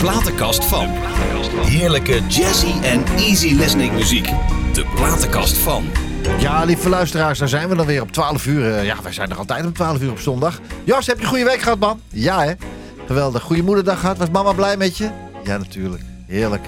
platenkast van. Heerlijke jazzy en easy listening muziek. De platenkast van. Ja, lieve luisteraars, daar zijn we dan weer op 12 uur. Eh, Ja, wij zijn er altijd om 12 uur op zondag. Jos, heb je een goede week gehad, man? Ja, hè? Geweldig. Goede moederdag gehad. Was mama blij met je? Ja, natuurlijk. Heerlijk.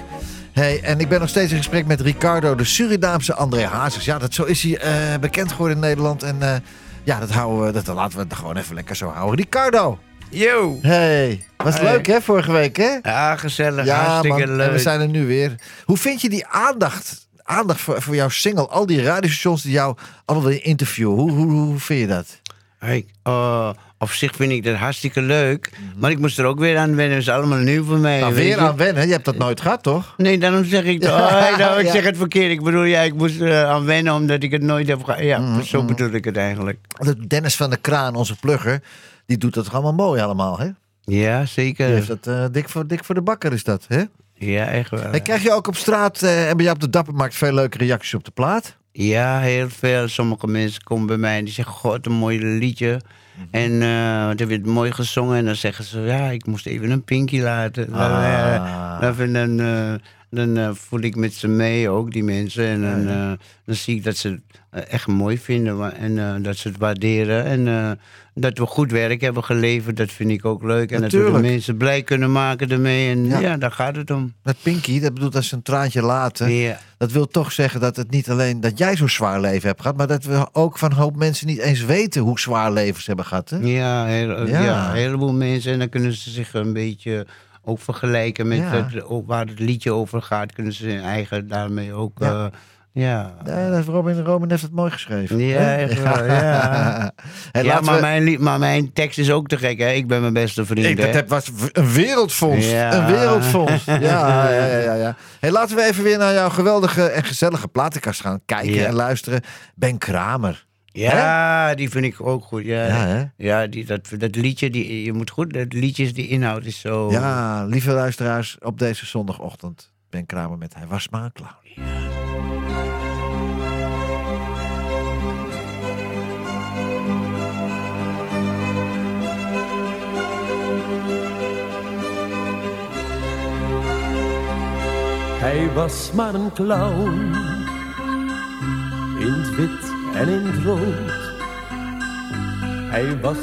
Hey, en ik ben nog steeds in gesprek met Ricardo, de Surinaamse André Hazes. Ja, dat, zo is hij eh, bekend geworden in Nederland. En eh, ja, dat, houden we, dat laten we het gewoon even lekker zo houden. Ricardo! Yo! Hey, was Hey. leuk hè, vorige week hè? Ja, gezellig. Ja, hartstikke man. En leuk. we zijn er nu weer. Hoe vind je die aandacht? Aandacht voor, voor jouw single. Al die radiostations die jou allemaal willen interviewen. Hoe, hoe, hoe vind je dat? Hey, eh, op zich vind ik dat hartstikke leuk. Maar ik moest er ook weer aan wennen. Het is allemaal nieuw voor mij. Nou, weer aan wennen. Je hebt dat nooit gehad, toch? Nee, daarom zeg ik... Ja, Oh, hey, nou, ik ja. zeg het verkeerd. Ik bedoel, ja, ik moest er aan wennen omdat ik het nooit heb gehad. Ja, Mm, zo bedoel ik het eigenlijk. De Dennis van der Kraan, onze plugger, die doet dat allemaal mooi allemaal, hè? Ja, Die zeker. heeft dat eh, dik, voor, dik voor de bakker is dat, hè? Ja, echt wel. En krijg je ook op straat eh, en bij jou op de Dappermarkt veel leuke reacties op de plaat? Ja, heel veel. Sommige mensen komen bij mij en die zeggen: God, een mooi liedje. Mhm. En eh het werd mooi gezongen. En dan zeggen ze: Ja, ik moest even een pinky laten. Dan, Ah. dan, dan, eh, voel ik met ze mee ook, die mensen. En dan, eh, dan zie ik dat ze het eh, echt mooi vinden en dat ze het waarderen. En dat we goed werk hebben geleverd, dat vind ik ook leuk. En dat we Natuurlijk. de mensen blij kunnen maken ermee. En Ja. ja, daar gaat het om. Met Pinky, dat bedoelt als een traantje laten. Ja. Dat wil toch zeggen dat het niet alleen dat jij zo'n zwaar leven hebt gehad, maar dat we ook van een hoop mensen niet eens weten hoe zwaar levens hebben gehad. Hè? Ja, heel, Ja. ja. een heleboel mensen. En dan kunnen ze zich een beetje ook vergelijken met Ja. het, ook waar het liedje over gaat. Kunnen ze hun eigen daarmee ook. Ja. Ja, ja. Ja, Robin, Robin heeft het mooi geschreven. Ja, hè? echt wel, ja. Hey, ja laten maar, we- mijn, maar mijn tekst is ook te gek, hè? Ik ben mijn beste vriend. Ik, dat heb- was een wereldfonds. Ja. Een wereldfonds. Ja, ja, ja. ja. Hey, laten we even weer naar jouw geweldige en gezellige platenkast gaan kijken en luisteren. Ben Kramer. Ja, die vind ik ook goed. Ja, Ja, hè? ja die, dat, dat liedje, die, je moet goed, dat liedjes, die inhoud is zo. Ja, lieve luisteraars, op deze zondagochtend. Ben Kramer met Hij was maar een clown. Hij was maar een clown. In het wit en in het rood. Hij was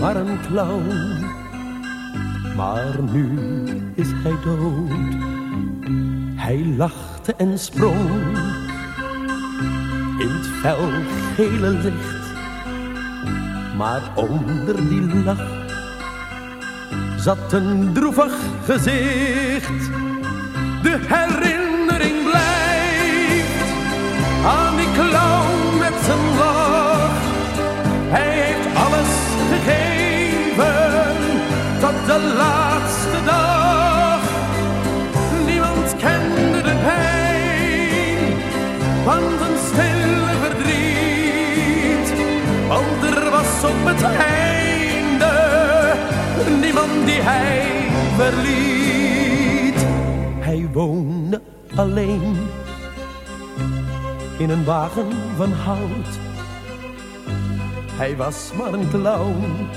maar een clown. Maar nu is hij dood. Hij lachte en sprong. In het fel gele licht. Maar onder die lach zat een droevig gezicht. De herinnering blijft aan die clown Hij heeft alles gegeven tot de laatste dag. Niemand kende de pijn van zijn stille verdriet. Want er was op het einde niemand die hij verliet. Hij woonde alleen in een wagen van hout. Hij was maar een clown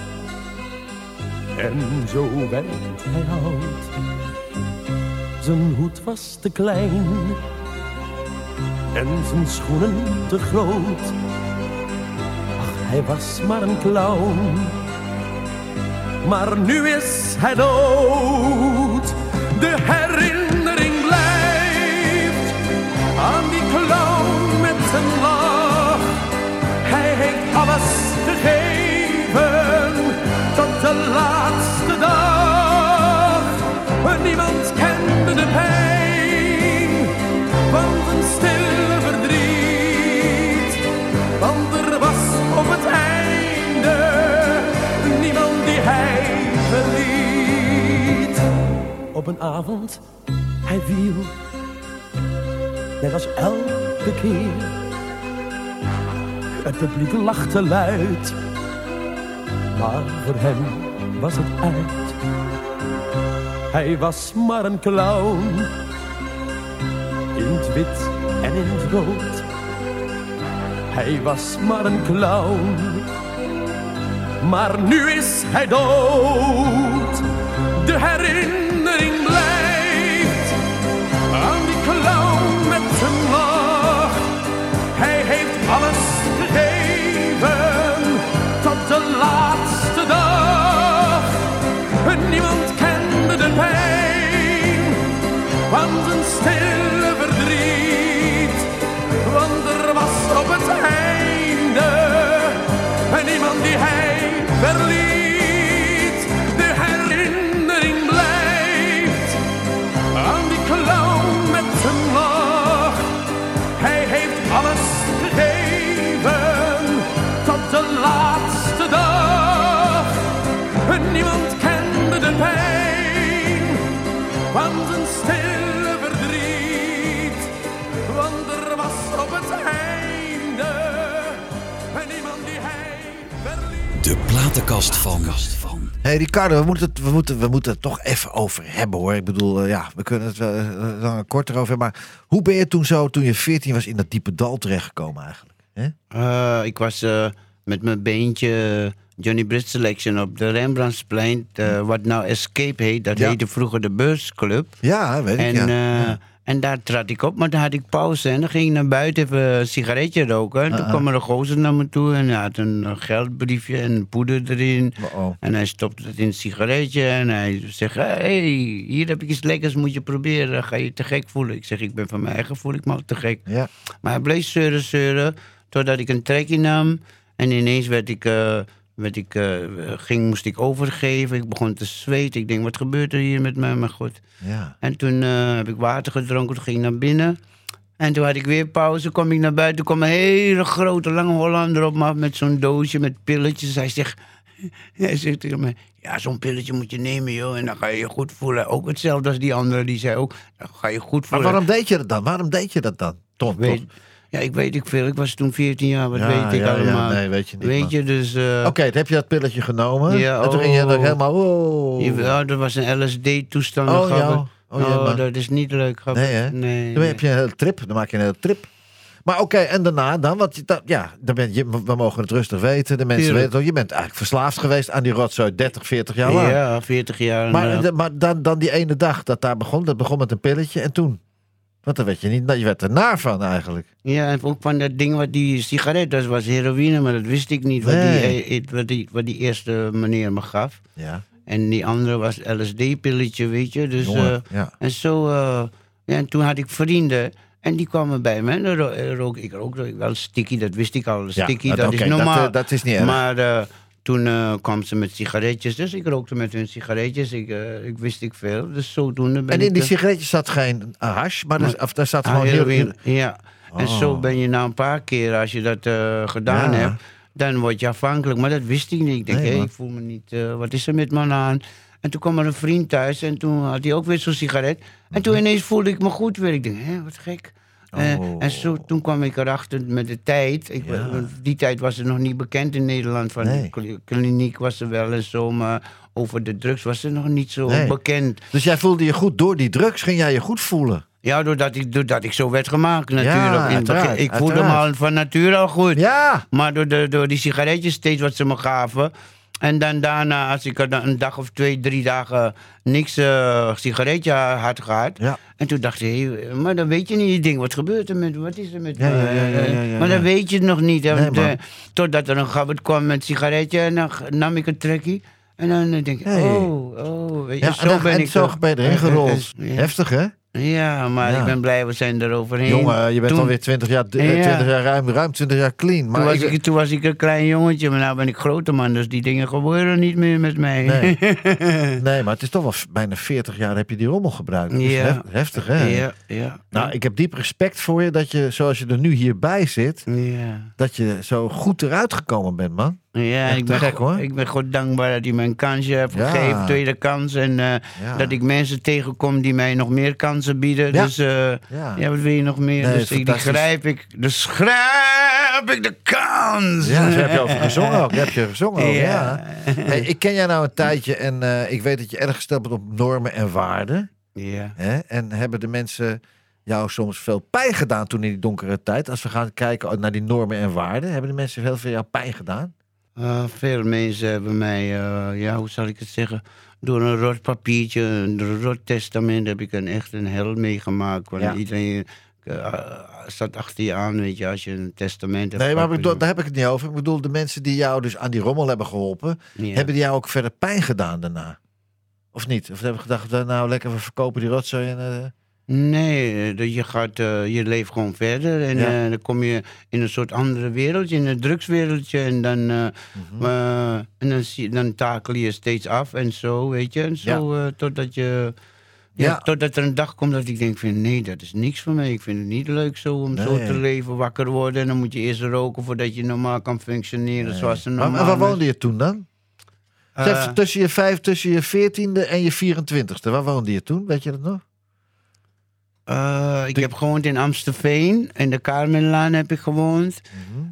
en zo werd hij oud. Zijn hoed was te klein en zijn schoenen te groot. Ach, hij was maar een clown maar nu is hij dood. De herinnering blijft Alles gegeven tot de laatste dag. Niemand kende de pijn van zijn stille verdriet. Want er was op het einde niemand die hij verliet. Op een avond, hij viel, net als elke keer. Het publiek lachte luid, maar voor hem was het uit. Hij was maar een clown, in het wit en in het rood. Hij was maar een clown maar nu is hij dood. De herinnering zijn stille verdriet. Want er was op het einde en iemand die hij verliet. Platenkast van. Hey Ricardo, we moeten, het, we, moeten, we moeten het toch even over hebben hoor. Ik bedoel, eh, ja, we kunnen het wel lang korter over hebben. Maar hoe ben je toen zo, toen je 14 was, in dat diepe dal terechtgekomen eigenlijk? Hè? Eh, ik was eh, met mijn beentje Johnny Brit Selection op de Rembrandtsplein. wat nou Escape heet. Dat Ja. heette vroeger de Beursclub. Ja, weet ik. En, ja. eh, en daar trad ik op, maar dan had ik pauze. En dan ging ik naar buiten even een sigaretje roken. En Ah, toen kwam er een gozer naar me toe en hij had een geldbriefje en poeder erin. En hij stopte het in een sigaretje en hij zegt... hey, hier heb ik iets lekkers, moet je proberen. Ga je te gek voelen? Ik zeg, ik ben van mijn eigen voel ik me al te gek. Ja. Maar hij bleef zeuren, zeuren, totdat ik een trekje nam. En ineens werd ik, eh, werd ik, eh, ging, moest ik overgeven. Ik begon te zweten. Ik denk, wat gebeurt er hier met mij? Maar goed. Ja. En toen eh, heb ik water gedronken, toen ging ik naar binnen. En toen had ik weer pauze, kwam ik naar buiten. Toen kwam een hele grote, lange Hollander op me af met zo'n doosje met pilletjes. Hij zegt, hij zegt tegen mij, ja, zo'n pilletje moet je nemen, joh. En dan ga je je goed voelen. Ook hetzelfde als die andere, die zei ook, dan ga je goed Maar voelen. waarom deed je dat dan? Waarom deed je dat dan? Weet, toch? Ja, ik weet ik veel. Ik was toen 14 jaar, wat Ja, weet ik ja, ja, allemaal. nee, weet je niet, Weet je, dus... eh, Oké, dan heb je dat pilletje genomen. Ja, en toen ging je oh. er helemaal... Oh, Ja, dat was een LSD-toestand. Oh, ja. Oh, ja, man. dat is niet leuk. Nee, hè? Nee, Dan nee. heb je een hele trip. Dan maak je een hele trip. Maar oké, en daarna dan? Want je, dat, ja, dan ben je, we mogen het rustig weten. De mensen Tuurlijk. weten het. Je bent eigenlijk verslaafd geweest aan die rotzooi 30, 40 jaar lang. Ja, 40 jaar. Maar, de- maar dan, dan die ene dag dat daar begon, dat begon met een pilletje en toen? Want dan werd je niet, je werd er naar van eigenlijk. Ja, en ook van dat ding wat die sigaret, dat was heroïne, maar dat wist ik niet wat, Nee. die, eh, wat, die, wat die eerste meneer me gaf. Ja, En die andere was LSD-pilletje, weet je. Dus, jongen. eh, ja. en zo, eh, ja, en toen had ik vrienden. En die kwamen bij me. En rook ik rook wel sticky, dat wist ik al. Sticky, maar dat is normaal. Dat, dat is niet erg. Maar toen eh, kwam ze met sigaretjes, dus ik rookte met hun sigaretjes. Ik, eh, ik wist ik veel, dus zodoende ben en in ik... die sigaretjes zat geen hash, maar, of, daar zat ah, gewoon heel Ja, en Oh. zo ben je na een paar keer, als je dat eh, gedaan Ja. hebt, dan word je afhankelijk. Maar dat wist ik niet. Ik denk, Nee, ik voel me niet, wat is er met me aan? En toen kwam er een vriend thuis en toen had hij ook weer zo'n sigaret. En toen ineens voelde ik me goed weer. Ik denk, hé, wat gek. Eh. Oh. en zo, toen kwam ik erachter met de tijd. Ik, Ja. Die tijd was het nog niet bekend in Nederland. Van Nee. de kli- kliniek was er wel en zo, maar over de drugs was het nog niet zo Nee. bekend. Dus jij voelde je goed door die drugs, ging jij je goed voelen? Ja, doordat ik, doordat ik zo werd gemaakt natuurlijk. Uiteraard, ik voelde me al van nature al goed. Ja, Maar door, de, door die sigaretjes steeds wat ze me gaven. En dan daarna, als ik een dag of twee, drie dagen niks eh, sigaretje had gehad. Ja. En toen dacht ik, maar dan weet je niet, je ding, wat gebeurt er met, wat is er met Ja, ja, maar dan weet je het nog niet. Nee, want, eh, totdat er een gabbert kwam met sigaretje en dan nam ik een trekkie. En dan eh, denk ik, Hey. oh, oh, weet je, zo ben en ik... zo eh, ben je erin eh, gerold. eh. Heftig, hè? Ja, maar Ja. ik ben blij, we zijn er overheen. Jongen, je bent Toen- alweer 20 jaar, eh, Ja. 20 jaar ruim, ruim 20 jaar clean. Maar Toen was, ik- ik, toen was ik een klein jongetje, maar nu ben ik grote man, dus die dingen gebeuren niet meer met mij. Nee. nee, maar het is toch wel bijna 40 jaar heb je die rommel gebruikt. Dat Ja. heftig, hè? ja, ja. Nou, ik heb diep respect voor je dat je, zoals je er nu hierbij zit, ja. dat je zo goed eruit gekomen bent, man. Ja, Echt ik ben, gek, hoor. ik ben God dankbaar dat hij mij een kansje heeft Ja. gegeven, tweede kans. En eh, Ja. dat ik mensen tegenkom die mij nog meer kansen bieden. Ja. Dus eh, Ja. wat wil je nog meer? Nee, dus ik, die grijp ik, dus grijp ik de kans. Ja, daar heb je over gezongen ook. Heb je gezongen ook, ja. Ja. Hey, ik ken jij nou een tijdje en eh, ik weet dat je erg gesteld bent op normen en waarden. Ja. Hè? En hebben de mensen jou soms veel pijn gedaan toen in die donkere tijd? Als we gaan kijken naar die normen en waarden, hebben de mensen heel veel jou pijn gedaan? Uh, veel mensen hebben mij, uh, ja, hoe zal ik het zeggen, door een rot papiertje, een rot testament, heb ik een echt een hel meegemaakt. Want Ja. iedereen, uh, staat achter je aan, weet je, als je een testament hebt. Nee, maar bedoel, daar heb ik het niet over. Ik bedoel, de mensen die jou dus aan die rommel hebben geholpen, Ja. hebben die jou ook verder pijn gedaan daarna? Of niet? Of hebben gedacht, eh, nou lekker, we verkopen die rotzooi en... eh, Nee, dat je gaat, eh, je leeft gewoon verder en Ja. eh, dan kom je in een soort andere wereldje, in een drugswereldje en dan, eh, Mhm. eh, en dan, zie, dan takel je steeds af en zo, weet je, en zo eh, totdat je, ja, Ja. totdat er een dag komt dat ik denk van nee, dat is niks voor mij, ik vind het niet leuk zo om zo Nee. te leven, wakker worden en dan moet je eerst roken voordat je normaal kan functioneren zoals een Maar, normaal maar waar woonde je toen dan? Eh, tussen je vijf, tussen je veertiende en je 24ste. Waar woonde je toen? Weet je dat nog? Eh, ik heb gewoond in Amstelveen, in de Carmenlaan heb ik gewoond.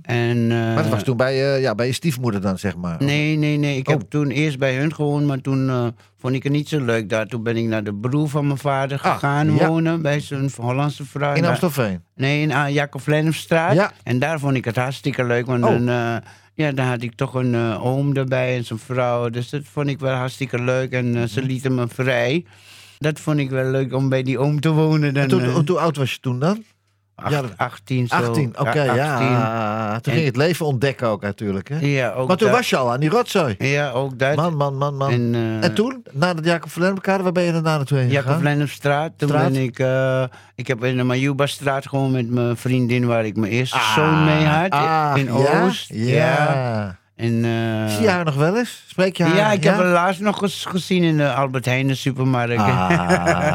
En, Mhm. Maar dat eh, was toen bij, je- ja, bij je stiefmoeder dan, zeg maar. Nee, nee, nee. Ik Oh. heb toen eerst bij hun gewoond, maar toen vond ik het niet zo leuk daar. Toen ben ik naar de broer van mijn vader Ah, gegaan ja. wonen, bij zijn Hollandse vrouw. In Daar- Amstelveen. Nee, in uh, Jacob Vlennemstraat. Ja. En daar vond ik het hartstikke leuk, want Oh. dan, eh, ja, dan had ik toch een oom erbij en zijn vrouw. Dus dat vond ik wel hartstikke leuk en ze Mhm. lieten me vrij. Dat vond ik wel leuk om bij die oom te wonen. Dan, En toen, eh, hoe oud was je toen dan? acht- ja, dat- 18 zo. 18, oké, Ja, ja. 18. Toen En- ging het leven ontdekken ook natuurlijk, hè? Ja, ook Maar toen dat. was je al aan die rotzooi. Ja, ook dat. Man, man, man, man. En, En, eh, toen, na dat Jacob van elkaar, waar ben je daarna naartoe heen Jacob? Vlennemstraat. Toen Straat? ben ik... eh, ik heb in de Majuba-straat gewoon met mijn vriendin... waar ik mijn eerste Ah, zoon mee had. ah, in ja? Oost. Ja. En, eh, Zie je haar nog wel eens? Spreek je haar? ja, ik heb haar laatst nog eens gezien in de Albert Heijn supermarkt. Ah,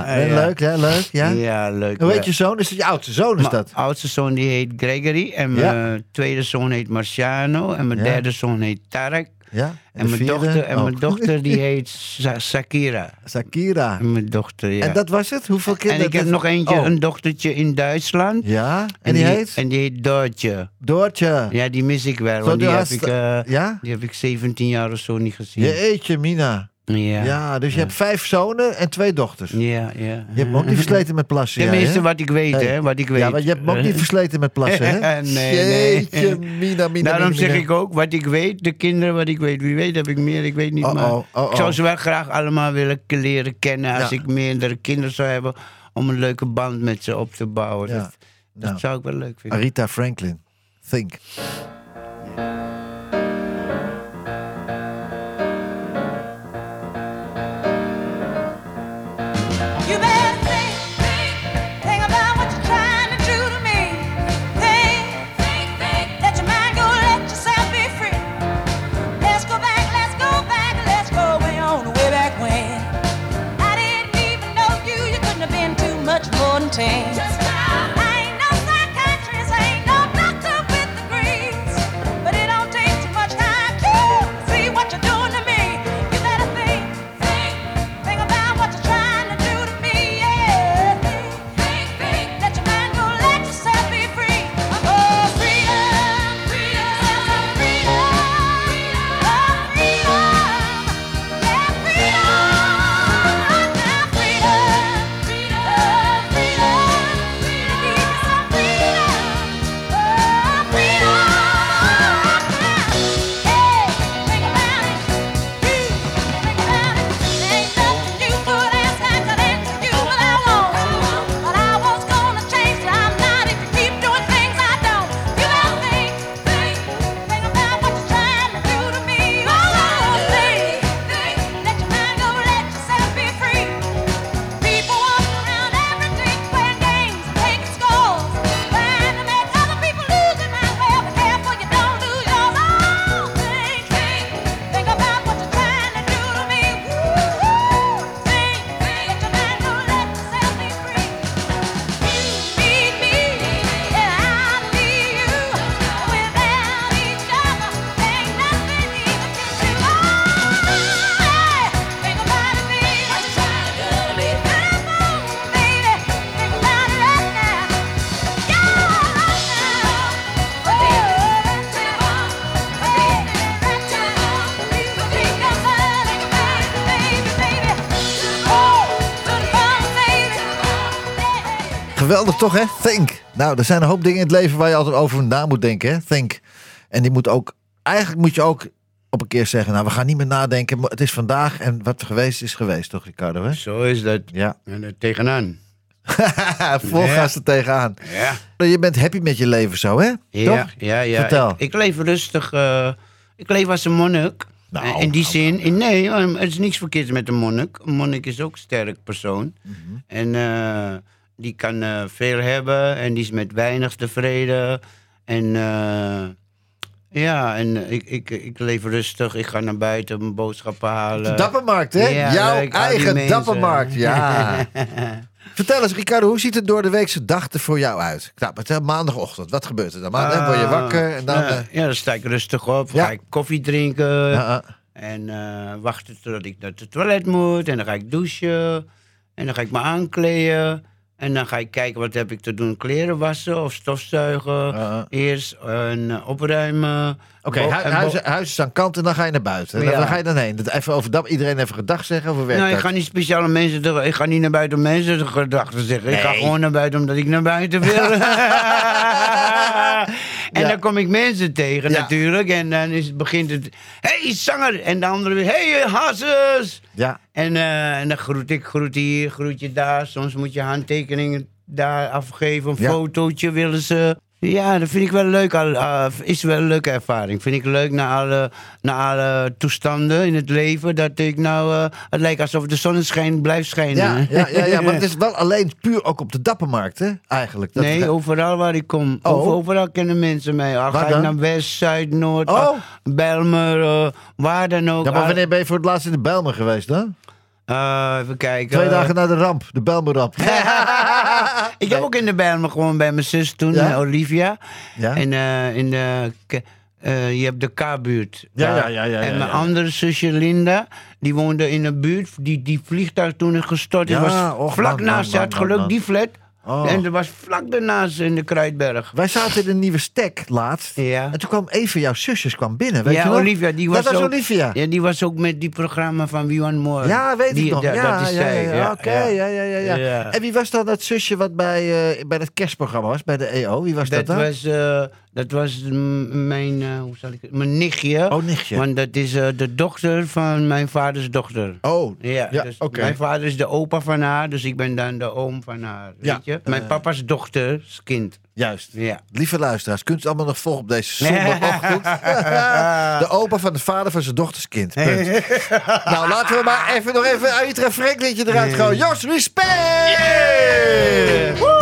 Ja. leuk, ja, leuk. Ja. Ja, leuk. Hoe heet je zoon? Is het je oudste zoon, is Mijn dat? oudste zoon die heet Gregory. En mijn tweede zoon heet Marciano. En mijn derde zoon heet Tarek. Ja. En, mijn, dochter, en Oh. mijn dochter die heet Sa- Sakira. Sakira. En mijn dochter, ja. En dat was het? Hoeveel en kinderen? ik heb nog eentje, Oh. een dochtertje in Duitsland. Ja, en, die heet? En die heet Doortje. Doortje. Ja, die mis ik wel, want die heb, ik, eh, Ja? die heb ik 17 jaar of zo niet gezien. Je eetje, Mina. Ja. Ja, dus je hebt vijf zonen en twee dochters. Ja, ja. Je hebt me ook niet versleten met plassen. Tenminste, wat ik weet, Hey. hè. Wat ik weet. Ja, maar je hebt me ook niet versleten met plassen, hè? Nee, nee. Jeetje, Mina, Mina, Daarom Mina, zeg Mina. ik ook, wat ik weet, de kinderen, wat ik weet. Wie weet heb ik meer, ik weet niet. Oh, maar oh, oh, Ik zou ze wel graag allemaal willen leren kennen als ik meerdere kinderen zou hebben. Om een leuke band met ze op te bouwen. Dat, dat Nou. zou ik wel leuk vinden. Arita Franklin. Think. Much more than Geweldig toch, hè? Think. Nou, er zijn een hoop dingen in het leven waar je altijd over na moet denken, hè? Think. En die moet ook... Eigenlijk moet je ook op een keer zeggen... Nou, we gaan niet meer nadenken. maar Het is vandaag en wat geweest is geweest, toch, Ricardo, hè? Zo is dat. Ja. En er tegenaan. Vol Ja. er tegenaan. Ja. Je bent happy met je leven zo, hè? Ja, Toch? ja, ja. Vertel. Ik, ik leef rustig. eh, ik leef als een monnik. Nou, Eh, in die nou, zin, in, nee, eh, er is niks verkeerds met een monnik. Een monnik is ook een sterk persoon. Mhm. En eh, die kan eh, veel hebben en die is met weinig tevreden. En eh, ja, en ik, ik, ik leef rustig. Ik ga naar buiten mijn boodschappen halen. De Dappermarkt, hè? Ja, Jouw leuk, eigen. Dappermarkt, ja. Vertel eens, Ricardo, hoe ziet het door de weekse dag er voor jou uit? Nou, maandagochtend. Wat gebeurt er dan? Maandag word je Ah, wakker en dan... ja, eh, ja, dan sta ik rustig op. Ja. Ga ik koffie drinken. ah. En wachten totdat ik naar het toilet moet. En dan ga ik douchen. En dan ga ik me aankleden. En dan ga ik kijken wat heb ik te doen. Kleren wassen of stofzuigen. Ah. Eerst en, eh, opruimen. Oké, hu- huis, huis is aan kant en dan ga je naar buiten. Ja. Waar ga je dan heen? Dat Even over dat, iedereen even gedag zeggen over werk. Nou, ik ga niet speciale mensen... te- Ik ga niet naar buiten om mensen gedachten zeggen. Ik ga gewoon naar buiten omdat ik naar buiten wil. en Ja. dan kom ik mensen tegen Ja. natuurlijk. En dan is, begint het... hey, zanger! En de andere weer... hey, hazes! Ja, En, eh, en dan groet ik, groet hier, groet je daar. Soms moet je handtekeningen daar afgeven, een fotootje willen ze. Ja, dat vind ik wel leuk. Eh, is wel een leuke ervaring. Vind ik leuk na alle, na alle toestanden in het leven. Dat ik nou, eh, het lijkt alsof de zonneschijn blijft schijnen. ja, ja, ja, ja, maar het is wel alleen puur ook op de Dappermarkt, hè? Eigenlijk. Dat nee, overal waar ik kom. Oh. Over- overal kennen mensen mij. Al Waar ga ik naar West, Zuid, Noord, Oh. ah, Belmer, eh, waar dan ook. Ja, maar wanneer ben je voor het laatst in de Bijlmer geweest dan? eh, even kijken. Twee dagen na de ramp, de Bijlmerramp. Ik heb ook in de Bijlmer gewoon bij mijn zus toen, Ja? eh, Olivia. Ja? En eh, in de, eh, je hebt de K-buurt. Ja, ja, ja, ja, En mijn ja. andere zusje Linda, die woonde in een buurt. Die, die vliegtuig toen is gestort. Ja, was och, vlak man, naast. man, Ze had geluk die flat. Oh. En er was vlak daarnaast in de Kruidberg. Wij zaten in een nieuwe stek laatst. Ja. En toen kwam een van jouw zusjes kwam binnen, weet ja, je nog? Olivia, die was, dat was ook, Olivia. Ja, die was ook met die programma van Wie One More. Ja, weet die, ik nog. ja, Ja, dat is ja, zij. ja, ja, Oké, ja, ja, ja, ja. Ja. En wie was dan dat zusje wat bij, eh, bij het kerstprogramma was, bij de EO? Wie was dat, Dat dan? was, eh, dat was mijn, eh, hoe zal ik het, mijn nichtje. Oh, nichtje. Want dat is eh, de dochter van mijn vaders dochter. Oh, Ja, Ja, dus oké. mijn vader is de opa van haar, dus ik ben dan de oom van haar. Ja. Weet je? Mijn papa's dochters kind. juist. Ja. Lieve luisteraars, kunt u allemaal nog volgen op deze zondagochtend? de opa van de vader van zijn dochterskind. Punt. nou, laten we maar even nog even uit het eruit gooien. Jos, respect! All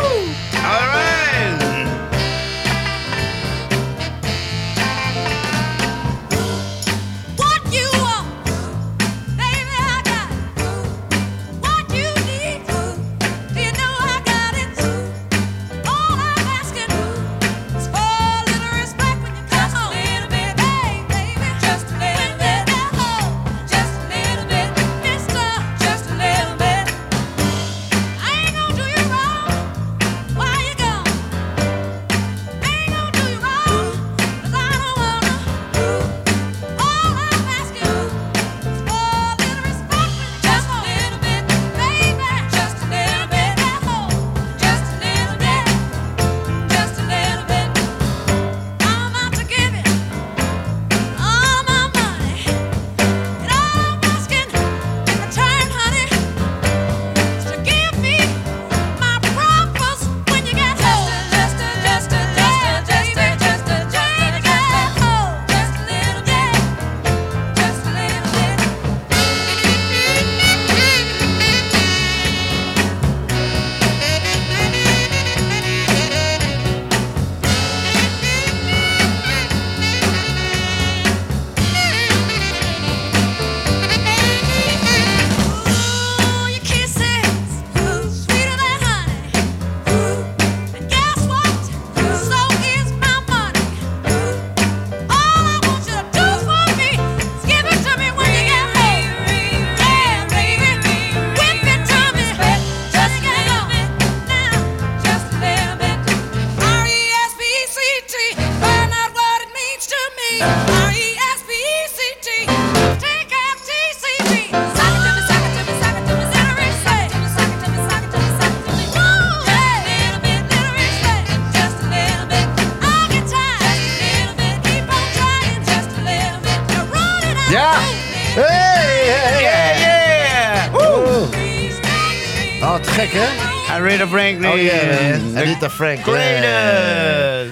Aretha Franklin. Oh ja, man. Aretha Franklin.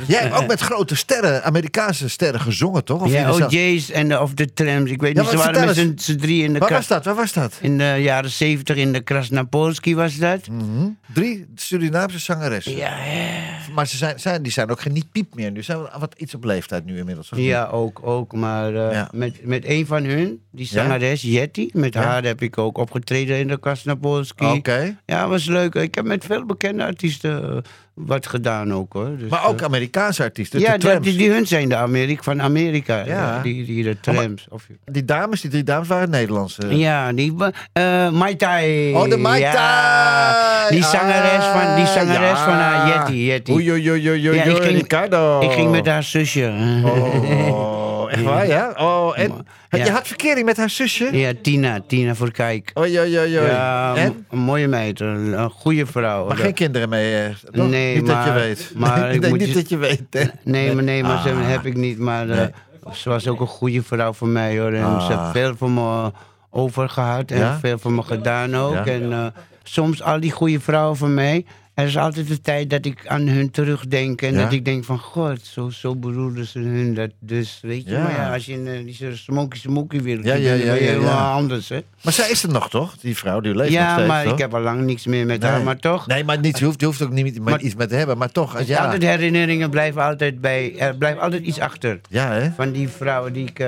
Jij hebt ook met grote sterren, Amerikaanse sterren gezongen, toch? Of Ja, OJ's en de, of de trams. Ik weet Ja, niet, ze waren met z'n drie in de Waar was dat? Waar was dat? In de jaren zeventig in de Krasnapolski was dat. Mhm. Drie Surinaamse zangeressen. Ja, ja. Maar ze zijn, zijn, die zijn ook geen niet piep meer. Nu zijn we wat iets op leeftijd nu inmiddels. Ja, ook, ook. Maar eh, Ja. met, met een van hun, die zangeres, Jetty, met haar heb ik ook opgetreden in de Krasnapolski. Oké. Ja, was leuk. Ik heb met veel bekende artiesten eh, wat gedaan ook hoor. Dus, Maar ook eh, Amerikaanse artiesten. ja, de die, die hun zijn de Amerika, van Amerika. Ja. Ja. Die, die de trams. Of, Die dames, die drie dames waren Nederlandse. ja, die... eh Mai Tai. Oh, de Mai Ja. Tai. Die zangeres van, die zangeres Ah, van ja. haar, Jetty. Jetty. Oei, oei, oei, oei, oei, Ja, ik ging- Ricardo. Ik ging met haar zusje. Oh, echt waar, ja? Oh, en je had verkering met haar zusje? Ja, Tina. Tina voor Kijk. Oei, oei. Ja, En? een mooie meid. Een, een goede vrouw. Maar geen kinderen mee? eh, toch? Nee, niet dat je maar- weet. maar nee, ik moet niet je- dat je weet, hè? Nee, maar, nee, maar ze Ah. heb ik niet. Maar eh, ze was ook een goede vrouw voor mij hoor. En Ah. ze heeft veel voor me over gehad en Ja? veel voor me gedaan ook. Ja? En eh, soms al die goede vrouwen van mij. Er is altijd de tijd dat ik aan hun terugdenk. En Ja? dat ik denk van, god, zo, zo bedoelden ze hun dat dus. Weet je, Ja. maar ja, als je in eh, die smoky smoky wereld Ja, ja, dan ja, ben je ja, ja. anders, hè? Maar zij is er nog, toch? Die vrouw, die leeft nog Ja, steeds, maar toch? ik heb al lang niks meer met Nee. haar. Maar toch, Nee, maar niet, je, hoeft, je hoeft ook niet Maar- iets met te hebben. Maar toch, als- ja. ja. altijd herinneringen blijven altijd bij. Er blijft altijd iets achter. Ja, hè? Van die vrouwen die ik, eh,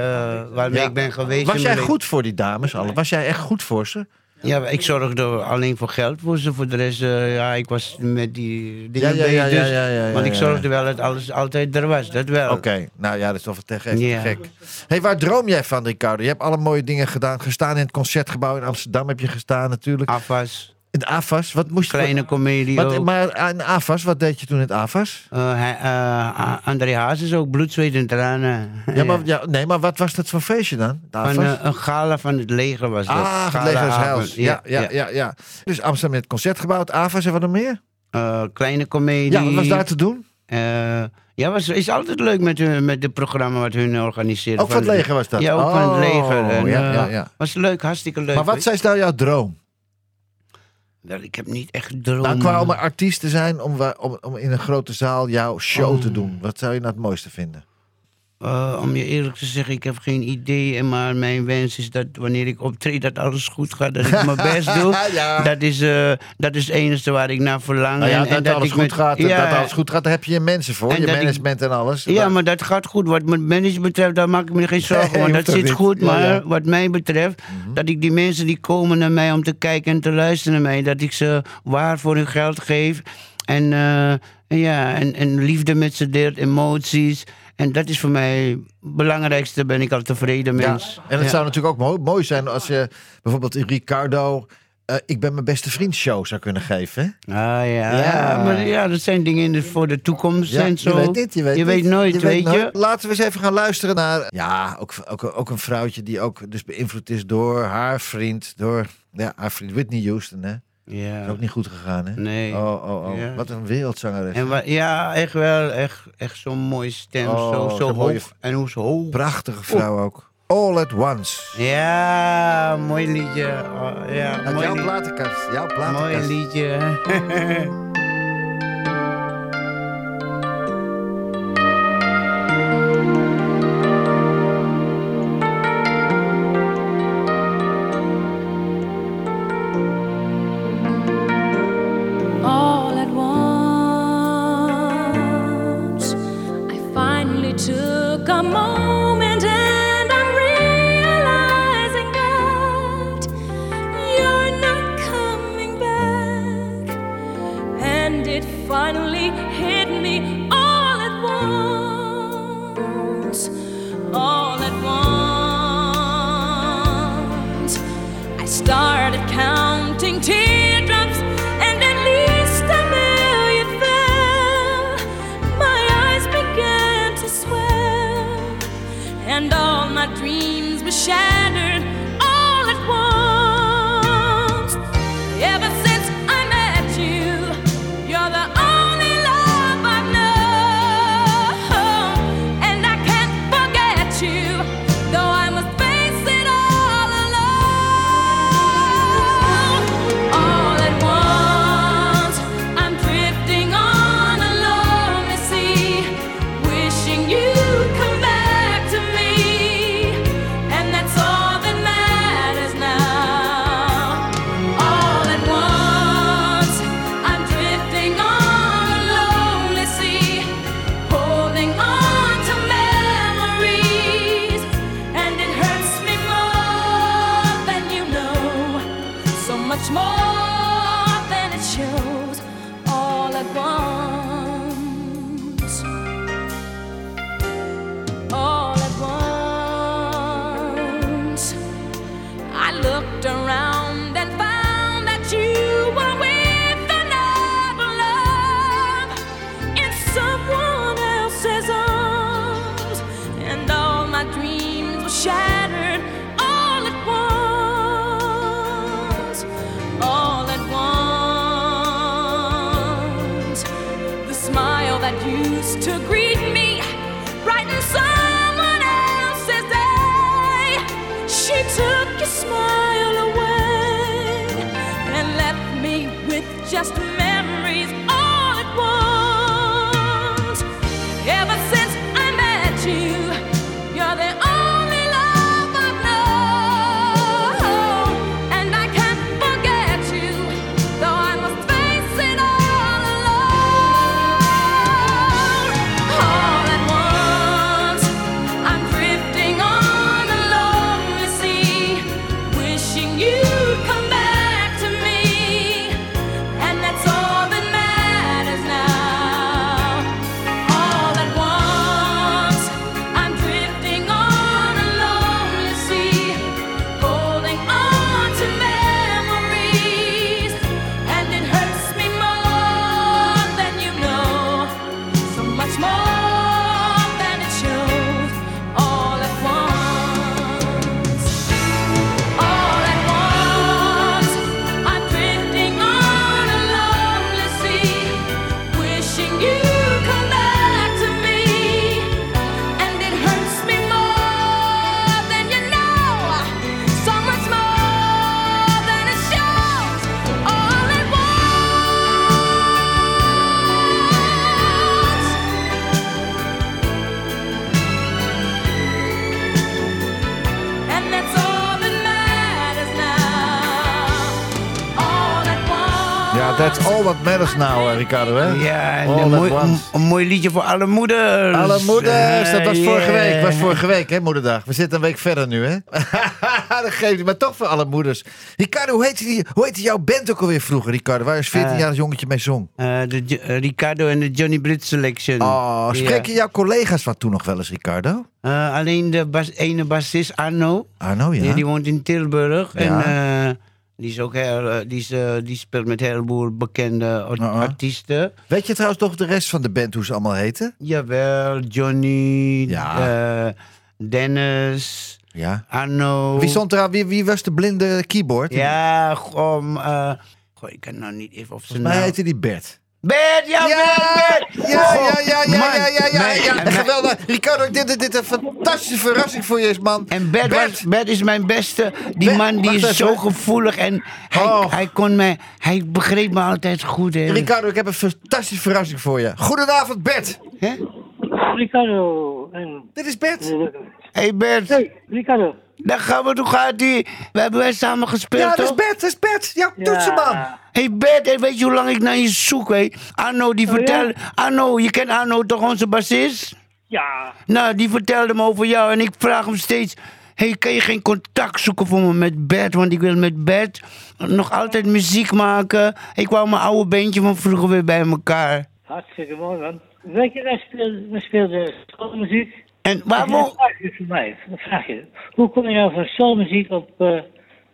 waarmee Ja. ik ben geweest. Was jij goed voor die dames? Alle? Was jij echt goed voor ze? Ja, ik zorgde alleen voor geld voor ze. Voor de rest, eh, ja, ik was met die dingen Ja, dus- ja, ja, ja, want ik zorgde wel dat alles altijd er was. Dat wel. Oké, nou ja, dat is toch echt Ja. gek. hey, waar droom jij van, Ricardo? Je hebt alle mooie dingen gedaan. Gestaan in het Concertgebouw in Amsterdam heb je gestaan natuurlijk. Afwas, het AFAS, wat moest je... kleine comedie Wat, maar in AFAS, wat deed je toen in het AFAS? Eh, hij- eh, André Haas is ook bloed, zweet en tranen. Ja, maar, ja, nee, maar wat was dat voor feestje dan? Van, eh, een gala van het leger was dat. ah, het leger avond. Heils. Ja, ja, ja, ja, Dus Amsterdam in het Concertgebouw, het AFAS en wat nog meer? Kleine comedie. Ja, wat was daar te doen? Ja, was, is altijd leuk met, hun, met het programma wat hun organiseren. Ook van het leger was dat? Ja, ook van het Oh, leger. En, ja, ja, ja. Was leuk, hartstikke leuk. Maar wat is nou jouw droom? Ik heb niet echt dromen. Nou, qua om artiest te zijn, om, om, om in een grote zaal jouw show te doen. Wat zou je nou het mooiste vinden? Eh, om je eerlijk te zeggen, ik heb geen idee. Maar mijn wens is dat wanneer ik optreed, dat alles goed gaat. Dat ik mijn best doe. Ja. Dat, is, eh, dat is het enige waar ik naar verlang. Nou ja, En- en dat, alles ik goed met- gaat, Ja, dat alles goed gaat, daar heb je je mensen voor, En je ik- management en alles. Ja, maar dat gaat goed. Wat mijn management betreft, daar maak ik me geen zorgen. Want dat zit niet. goed. Ja, Maar wat mij betreft, dat ik die mensen die komen naar mij om te kijken en te luisteren naar mij, dat ik ze waar voor hun geld geef. En, eh, en ja, en, en liefde met ze deelt, emoties. En dat is voor mij het belangrijkste. Ben ik al tevreden Ja, mens. En het zou natuurlijk ook mooi, mooi zijn als je bijvoorbeeld Ricardo... eh, ik ben mijn beste vriend show zou kunnen geven. hè? Ah ja. Ja. maar ja, dat zijn dingen in de- voor de toekomst en zo. je weet niet, je weet, nooit, weet je. Laten we eens even gaan luisteren naar... Ja, ook, ook, ook een vrouwtje die ook dus beïnvloed is door haar vriend. Door ja, haar vriend Whitney Houston, hè? Dat is Ja. ook niet goed gegaan, hè? Nee. Oh, oh, oh. Ja. Wat een wereldzangeres. En wa- ja, echt wel. Echt, echt zo'n mooie stem. Oh, zo, zo hoog. En hoe zo hoog. Prachtige vrouw ook. All at once. Ja, mooi liedje. Oh, ja, Uit mooi, jouw platenkast. Jouw mooi platenkast. liedje. took your smile away and left me with just That matters now, eh, Ricardo, hè? Ja, een mooi, een, mooi liedje voor alle moeders. Alle moeders, dat was vorige week. was vorige week, hè, moederdag. We zitten een week verder nu, hè? dat geeft niet, maar toch voor alle moeders. Ricardo, hoe heette, die, hoe heette jouw band ook alweer vroeger, Ricardo? Waar je als 14-jarig jongetje mee zong? Eh, de eh, Ricardo en de Johnny Blitz Selection. Oh, spreken jouw collega's wat toen nog wel eens, Ricardo? Alleen de bas, ene bassist Arno. Arno, ja? Die, die woont in Tilburg. Ja. En die, is ook heel, eh, die, is, eh, die speelt met een heleboel bekende art- Uh-uh. artiesten. Weet je trouwens nog de rest van de band, hoe ze allemaal heten? Jawel, Johnny, Ja. eh, Dennis, Ja. Arno. Wie, stond er wie, wie was de blinde keyboard? Ja, goh, goh, ik kan nou niet even op zijn mij naam. heette die Bert. Bert, ja, Ja, Bert, ja, ja, ja, ja, ja, ja, ja, ja. mijn- Geweldig. Ricardo, dit een fantastische verrassing voor je is, man. En Bert, Bert. was- Bert is mijn beste. Die Bert, man die is even. zo gevoelig en hij, Oh. hij kon mij, hij begreep me altijd goed. Hè? Ricardo, ik heb een fantastische verrassing voor je. Goedenavond, Bert. Hè? Ricardo en... Dit is Bert. Hey Bert, Hey, Ricardo. Daar gaan we, hoe gaat die? We hebben wij samen gespeeld, Ja, dat is toch? Bert, dat is Bert. Jouw toetsenman. Hey Bert, hey, weet je hoe lang ik naar je zoek, hè? Arno, die Oh, ja? vertelde... Arno, je kent Arno toch, onze bassist? Ja, Nou, die vertelde me over jou en ik vraag hem steeds... hey, kan je geen contact zoeken voor me met Bert? Want ik wil met Bert nog altijd muziek maken. Ik wou mijn oude beentje van vroeger weer bij elkaar. hartstikke mooi man. Weet je, wij speelden, wij speelden soulmuziek. En En waar dan wo- vraag je voor mij, vraag je, hoe kom je nou van soulmuziek op eh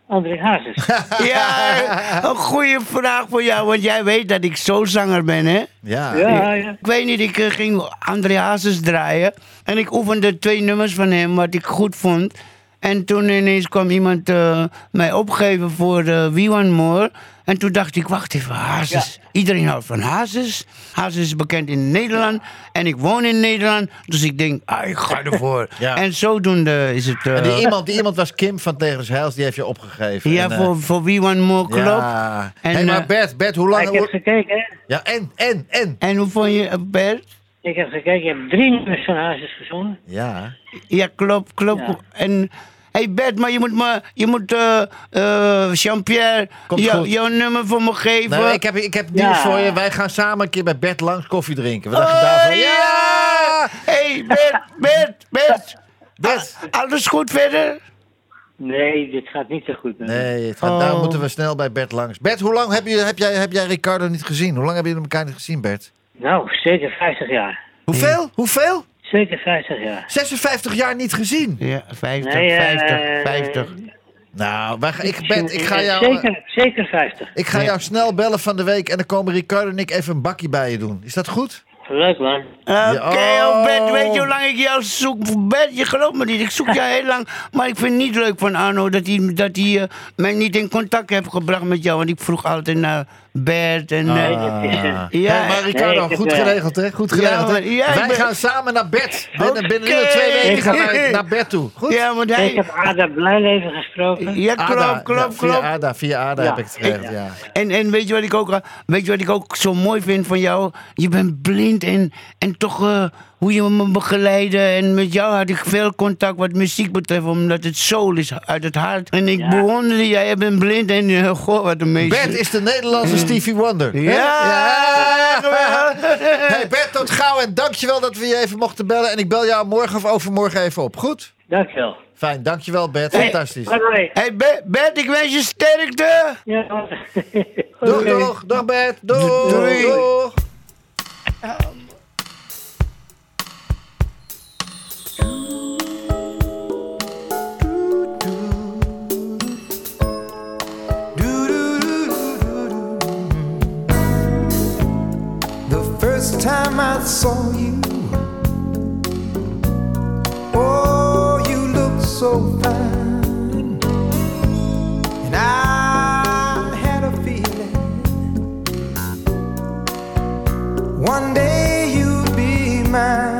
André Hazes? Ja, een goede vraag voor jou, want jij weet dat ik zanger ben, hè? Ja. ja, ja. Ik weet niet, ik eh, ging André Hazes draaien. En ik oefende twee nummers van hem, wat ik goed vond. En toen ineens kwam iemand eh, mij opgeven voor uh, We Want More. En toen dacht ik, wacht even, Hazes. Iedereen houdt van Hazes. Hazes is bekend in Nederland. En ik woon in Nederland. Dus ik denk, ah, ik ga ervoor. Ja. En zodoende is het... eh, En die iemand, die iemand was Kim van Tegens Heils, die heeft je opgegeven. ja, En, eh, voor, voor We Want More, klopt. Ja. En, hey, maar eh, Bert, Bert, hoe lang... Ik heb hoe- gekeken, hè. Ja, en, en, en. En hoe vond je, eh, Bert? Ik heb gekeken, je hebt drie nummers van Hazes gezongen. Ja. Ja, klopt, klopt. Ja. En hey Bert, maar je moet me, je moet eh eh Jean-Pierre jou- jouw nummer voor me geven. Nou, ik heb, ik heb nieuws Ja. voor je. Wij gaan samen een keer bij Bert langs koffie drinken. Wat dacht je Oh, daarvan? ja! Hey Bert, Bert, Bert. Bert. Alles goed verder? Nee, dit gaat niet zo goed. Nee, het gaat, Oh. daar moeten we snel bij Bert langs. Bert, hoe lang heb, je, heb, jij, heb jij Ricardo niet gezien? Hoe lang hebben jullie elkaar niet gezien, Bert? Nou, zeker 50 jaar. Hoeveel? Hoeveel? Zeker 50 jaar. 56 jaar niet gezien. Ja, 50, Nee, eh, 50, 50. Nou, wij, ik, Bert, ik ga jou... Zeker, zeker 50. Ik ga Ja. jou snel bellen van de week en dan komen Ricardo en ik even een bakje bij je doen. Is dat goed? Leuk man. Oké, oh, oh. Bert, weet je hoe lang ik jou zoek? Bert, je gelooft me niet. Ik zoek jou heel lang. Maar ik vind het niet leuk van Arno dat hij, dat hij eh, mij niet in contact heeft gebracht met jou. Want ik vroeg altijd naar Bert en... eh, ja, Hey, maar Ricardo, Nee, ik heb, goed eh, geregeld, hè? Goed geregeld, Ja, hè? maar- ja, ik Wij ben- gaan samen naar bed. Binnen, binnen Oké. twee weken gaan wij naar bed toe. Goed? ja, want Ik hij... heb Ada Blijleven gesproken. Ja, klopt, ja, klopt, via klopt. Ada, via Ada Ja. heb ik het geregeld, ja. En, en weet, je wat ik ook, eh, weet je wat ik ook zo mooi vind van jou? Je bent blind en, en toch eh, hoe je me begeleidde. En met jou had ik veel contact wat muziek betreft, omdat het soul is uit het hart. En ik Ja. bewonderde jij, bent blind en eh, goh, wat een meester. Bert is de Nederlandse Stevie Wonder. Ja. Ja. Hey Bert, tot gauw en dankjewel dat we je even mochten bellen. En ik bel jou morgen of overmorgen even op. Goed? Dankjewel. Fijn, dankjewel Bert. Fantastisch. Hey Be- Bert, ik wens je sterkte. Ja, Doeg, Oké. doeg. Dag Bert. Doeg. Doei. Doeg. Time I saw you, oh, you looked so fine, and I had a feeling. One day you'd be mine.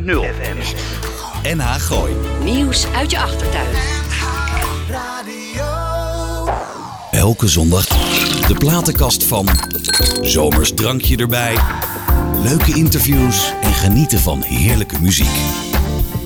FM. NH Gooi. Nieuws uit je achtertuin. Radio. Elke zondag de platenkast van Zomers drankje erbij, leuke interviews en genieten van heerlijke muziek.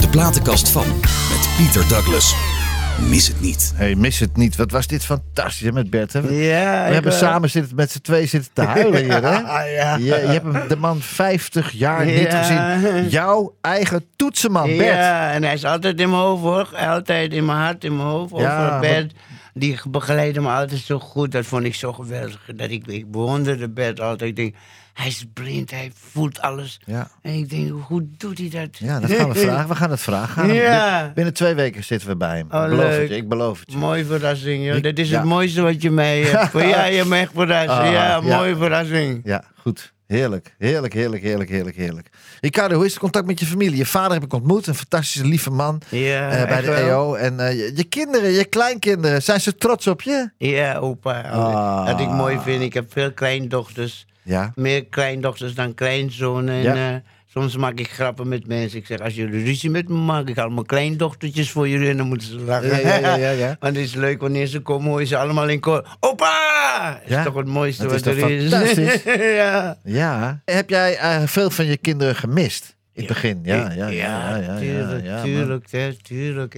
De platenkast van. Met Pieter Douglas. Mis het niet. Hey, mis het niet. Wat was dit fantastisch hè, met Bert. Hè? We, Ja, we hebben samen zitten, met z'n twee zitten te huilen hier. Hè? Ja, ja. Je, je hebt hem- de man 50 jaar niet gezien. Jouw eigen toetsenman, Bert. Ja, en hij is altijd in mijn hoofd hoor. Altijd in mijn hart, in mijn hoofd. Ja, Over Bert. Die begeleidde me altijd zo goed. Dat vond ik zo geweldig. Dat ik, ik bewonderde Bert altijd. Ik denk, hij is blind, hij voelt alles. Ja. En ik denk, hoe doet hij dat? Ja, dat gaan we vragen. We gaan het vragen. Hem- Ja. Binnen twee weken zitten we bij hem. Oh, ik beloof leuk. het je. Ik beloof het je. Mooie verrassing, joh. Dat is ja. het mooiste wat je mij hebt. ja, je hebt me echt verrast. Ah, ja, mooie verrassing. Ja, goed. Heerlijk, heerlijk, heerlijk, heerlijk, heerlijk, heerlijk. Ricardo, hoe is het contact met je familie? Je vader heb ik ontmoet, een fantastische lieve man Ja, eh, bij de. EO. En eh, je, je kinderen, je kleinkinderen, zijn ze trots op je? Ja, opa. Ah. Wat ik mooi vind, ik heb veel kleindochters. Ja. Meer kleindochters dan kleinzonen. En, eh, soms maak ik grappen met mensen. Ik zeg, als jullie ruzie met me maken, ik haal mijn kleindochtertjes voor jullie en dan moeten ze lachen. Ja, ja, ja, ja, ja. Want het is leuk wanneer ze komen, hoor je ze allemaal in koor. Opa! is Ja, toch het mooiste dat is wat toch er is. fantastisch? ja. Ja. Heb jij eh, veel van je kinderen gemist? In het begin, ja. Ja, ja, ja. tuurlijk, ja, tuurlijk, hè, tuurlijk.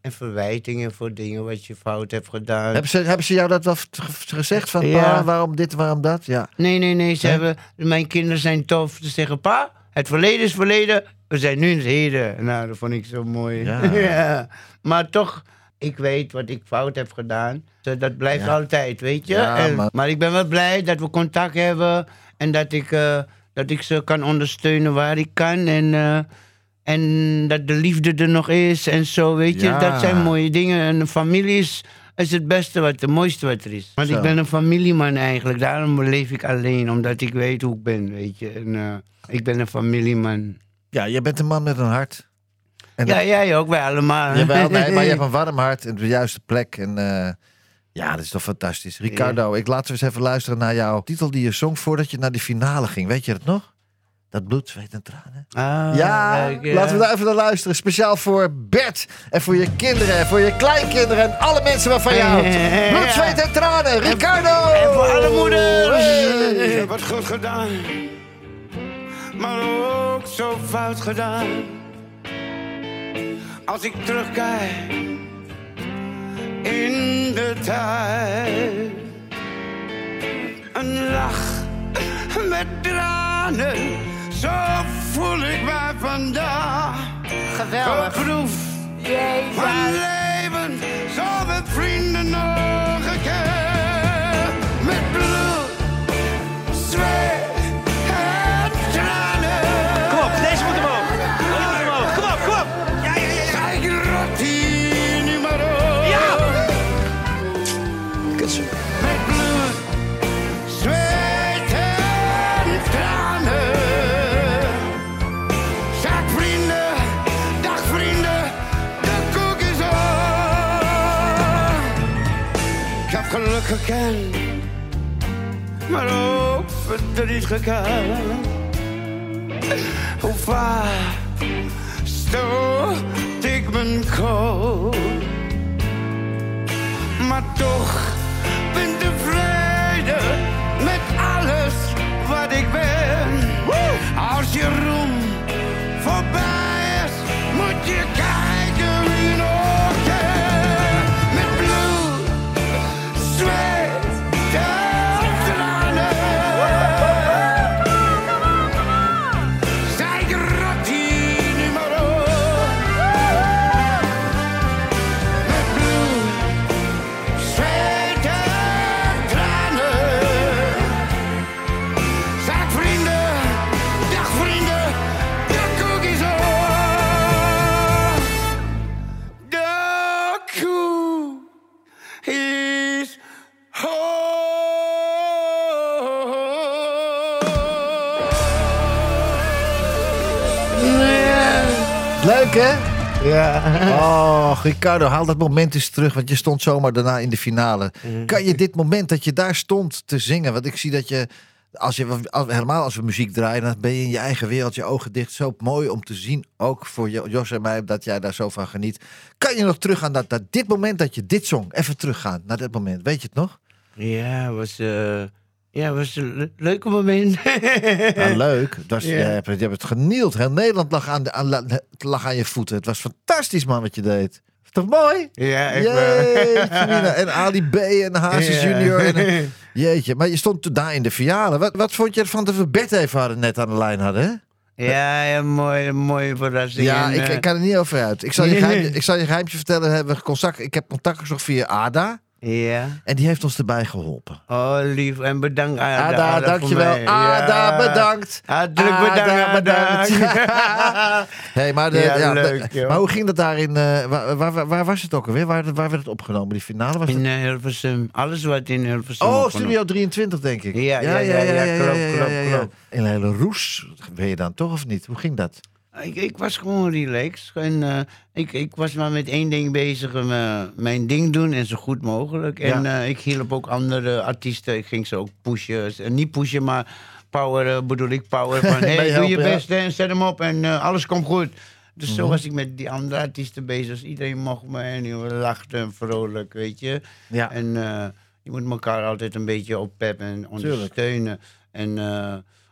En, verwijtingen voor dingen wat je fout hebt gedaan. Hebben ze, hebben ze jou dat wel v- gezegd? Van, pa, waarom dit, waarom dat? Ja. Nee, nee, nee. Ze hebben, mijn kinderen zijn tof. Ze zeggen, pa, het verleden is verleden. We zijn nu in het heden. Nou, dat vond ik zo mooi. Ja. Maar toch, ik weet wat ik fout heb gedaan. Dat blijft Ja. altijd, weet je. Ja, En- maar- maar... ik ben wel blij dat we contact hebben. En dat ik, eh, dat ik ze kan ondersteunen waar ik kan. En, eh, en dat de liefde er nog is en zo, weet je. Ja. Dat zijn mooie dingen. En een familie is, is het beste, wat, het mooiste wat er is. Want Zo. ik ben een familieman eigenlijk. Daarom leef ik alleen, omdat ik weet hoe ik ben, weet je. En, eh, ik ben een familieman. ja, je bent een man met een hart. En ja, dat- jij ook, wij allemaal. Jawel, nee, maar je hebt een warm hart en de juiste plek. En eh, ja, dat is toch fantastisch. Ricardo, ik we eens even luisteren naar jouw titel die je zong voordat je naar de finale ging. Weet je dat nog? Dat bloed, zweet en tranen. Ah, ja, leuk, ja. laten we daar even naar luisteren. Speciaal voor Bert en voor je kinderen en voor je kleinkinderen en alle mensen waarvan je houdt. Bloed, zweet en tranen, Ricardo! En voor alle moeders. Hey. Ik heb het goed gedaan, maar ook zo fout gedaan. Als ik terugkijk in de tijd, een lach met tranen, zo voel ik mij vandaag. Geweldig. Geproefd van leven, zo met vrienden geluk gekend, maar ook verdriet gekend. Hoe vaak stoot ik mijn kop, maar toch hè? Ja. Oh, Ricardo, haal dat moment eens terug, want je stond zomaar daarna in de finale. Mhm. Kan je dit moment dat je daar stond te zingen, want ik zie dat je, als je als, helemaal als we muziek draaien, dan ben je in je eigen wereld, je ogen dicht. Zo mooi om te zien, ook voor Jo- Jos en mij, dat jij daar zo van geniet. Kan je nog teruggaan naar, naar dit moment dat je dit zong? Even teruggaan naar dat moment, weet je het nog? Ja, was, eh, Ja, was een le- leuke moment. Leuk. Was, Ja. je, hebt, het- je hebt het genield. Heel Nederland lag aan, de, aan, lag aan je voeten. Het was fantastisch, man, wat je deed. Toch mooi? Ja, echt wel. Jeetje. En Ali B en Hazes Ja. Junior. En, jeetje, maar je stond daar in de finale. Wat, wat vond je ervan dat we Bert even hadden, net aan de lijn hadden, hè? Ja, ja, mooi, mooie verrassing. Ja, En, ik, eh, ik kan er niet over uit. Ik zal je, geheim, ik zal je geheimtje vertellen. Hebben contact, ik heb contact gezocht via Ada. Ja. En die heeft ons erbij geholpen. Oh, lief. En bedankt Ada. Ada, Ada, dankjewel. Ada, Ja. bedankt. Hartelijk bedankt. Ada, bedankt. Hey, maar, de, Ja, leuk, maar hoe ging dat daar in... eh, waar, waar, waar- was het ook alweer? Waar, waar werd het opgenomen? Die finale was het? In eh, Hilversum. Alles wat in Hilversum Oh, opgenomen. Studio 23, denk ik. Ja, ja, ja, ja, klopt, klopt, klopt. In een hele roes ben je dan toch, of niet? Hoe ging dat? Ik, ik was gewoon relaxed. En, eh, ik, ik was maar met één ding bezig. eh, mijn ding doen en zo goed mogelijk. En Ja. eh, ik hielp ook andere artiesten. Ik ging ze ook pushen. En niet pushen, maar power bedoel ik power. Van hey, doe je ja. best en zet hem op en alles komt goed. Dus zo Mhm. was ik met die andere artiesten bezig. Dus iedereen mocht me en we lachten en vrolijk, weet je. Ja. En je moet elkaar altijd een beetje oppeppen en ondersteunen. En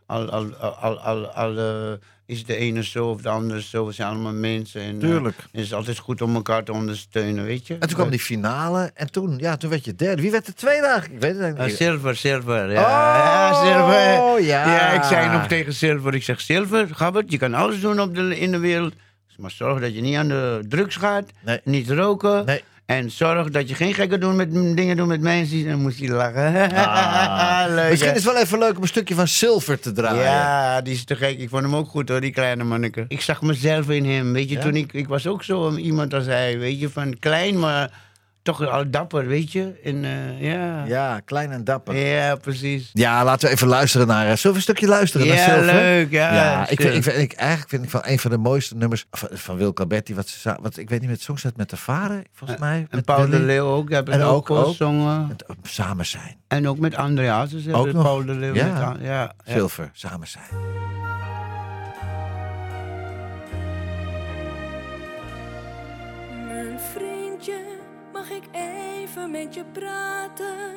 al, al, al, al, al is de ene zo of de andere zo, we zijn allemaal mensen. En, eh, Tuurlijk. het is altijd goed om elkaar te ondersteunen, weet je. En toen kwam die finale en toen, ja, toen werd je derde. Wie werd de tweede eigenlijk? Ik weet het eigenlijk niet. Silver, Silver. Ja, Oh, ja, Silver. ja. ik zei nog tegen Silver. Ik zeg, Silver, Gabbert, je kan alles doen op de, in de wereld. Maar zorg dat je niet aan de drugs gaat. Nee. Niet roken. Nee. En zorg dat je geen gekke doen met, dingen doet met mensen. En dan moest hij lachen. Ah. Leuk, Misschien hè? is het wel even leuk om een stukje van Silver te draaien. Ja, die is te gek. Ik vond hem ook goed hoor, die kleine manneke. Ik zag mezelf in hem. Weet je, Ja? toen ik, ik was ook zo iemand als hij. Weet je, van klein, maar toch al dapper, weet je. En eh, ja. Ja, klein en dapper. Ja, precies. Ja, laten we even luisteren naar... eh, Zullen we een stukje luisteren naar Ja, Silver? leuk, ja. ik, vind, ik, vind, ik, eigenlijk vind ik van een van de mooiste nummers van, van Wil wat ze wat ik weet niet met song zet met de vader, volgens mij. En met Paul de. Leeuw ook, hebben En ook- ook, ook. gezongen. Het, eh, samen zijn. En ook met André Hazes Ook nog. Paul de Leeuw. Ja. ja, ja. Silver, samen zijn. Mijn vriendje, mag even met je praten?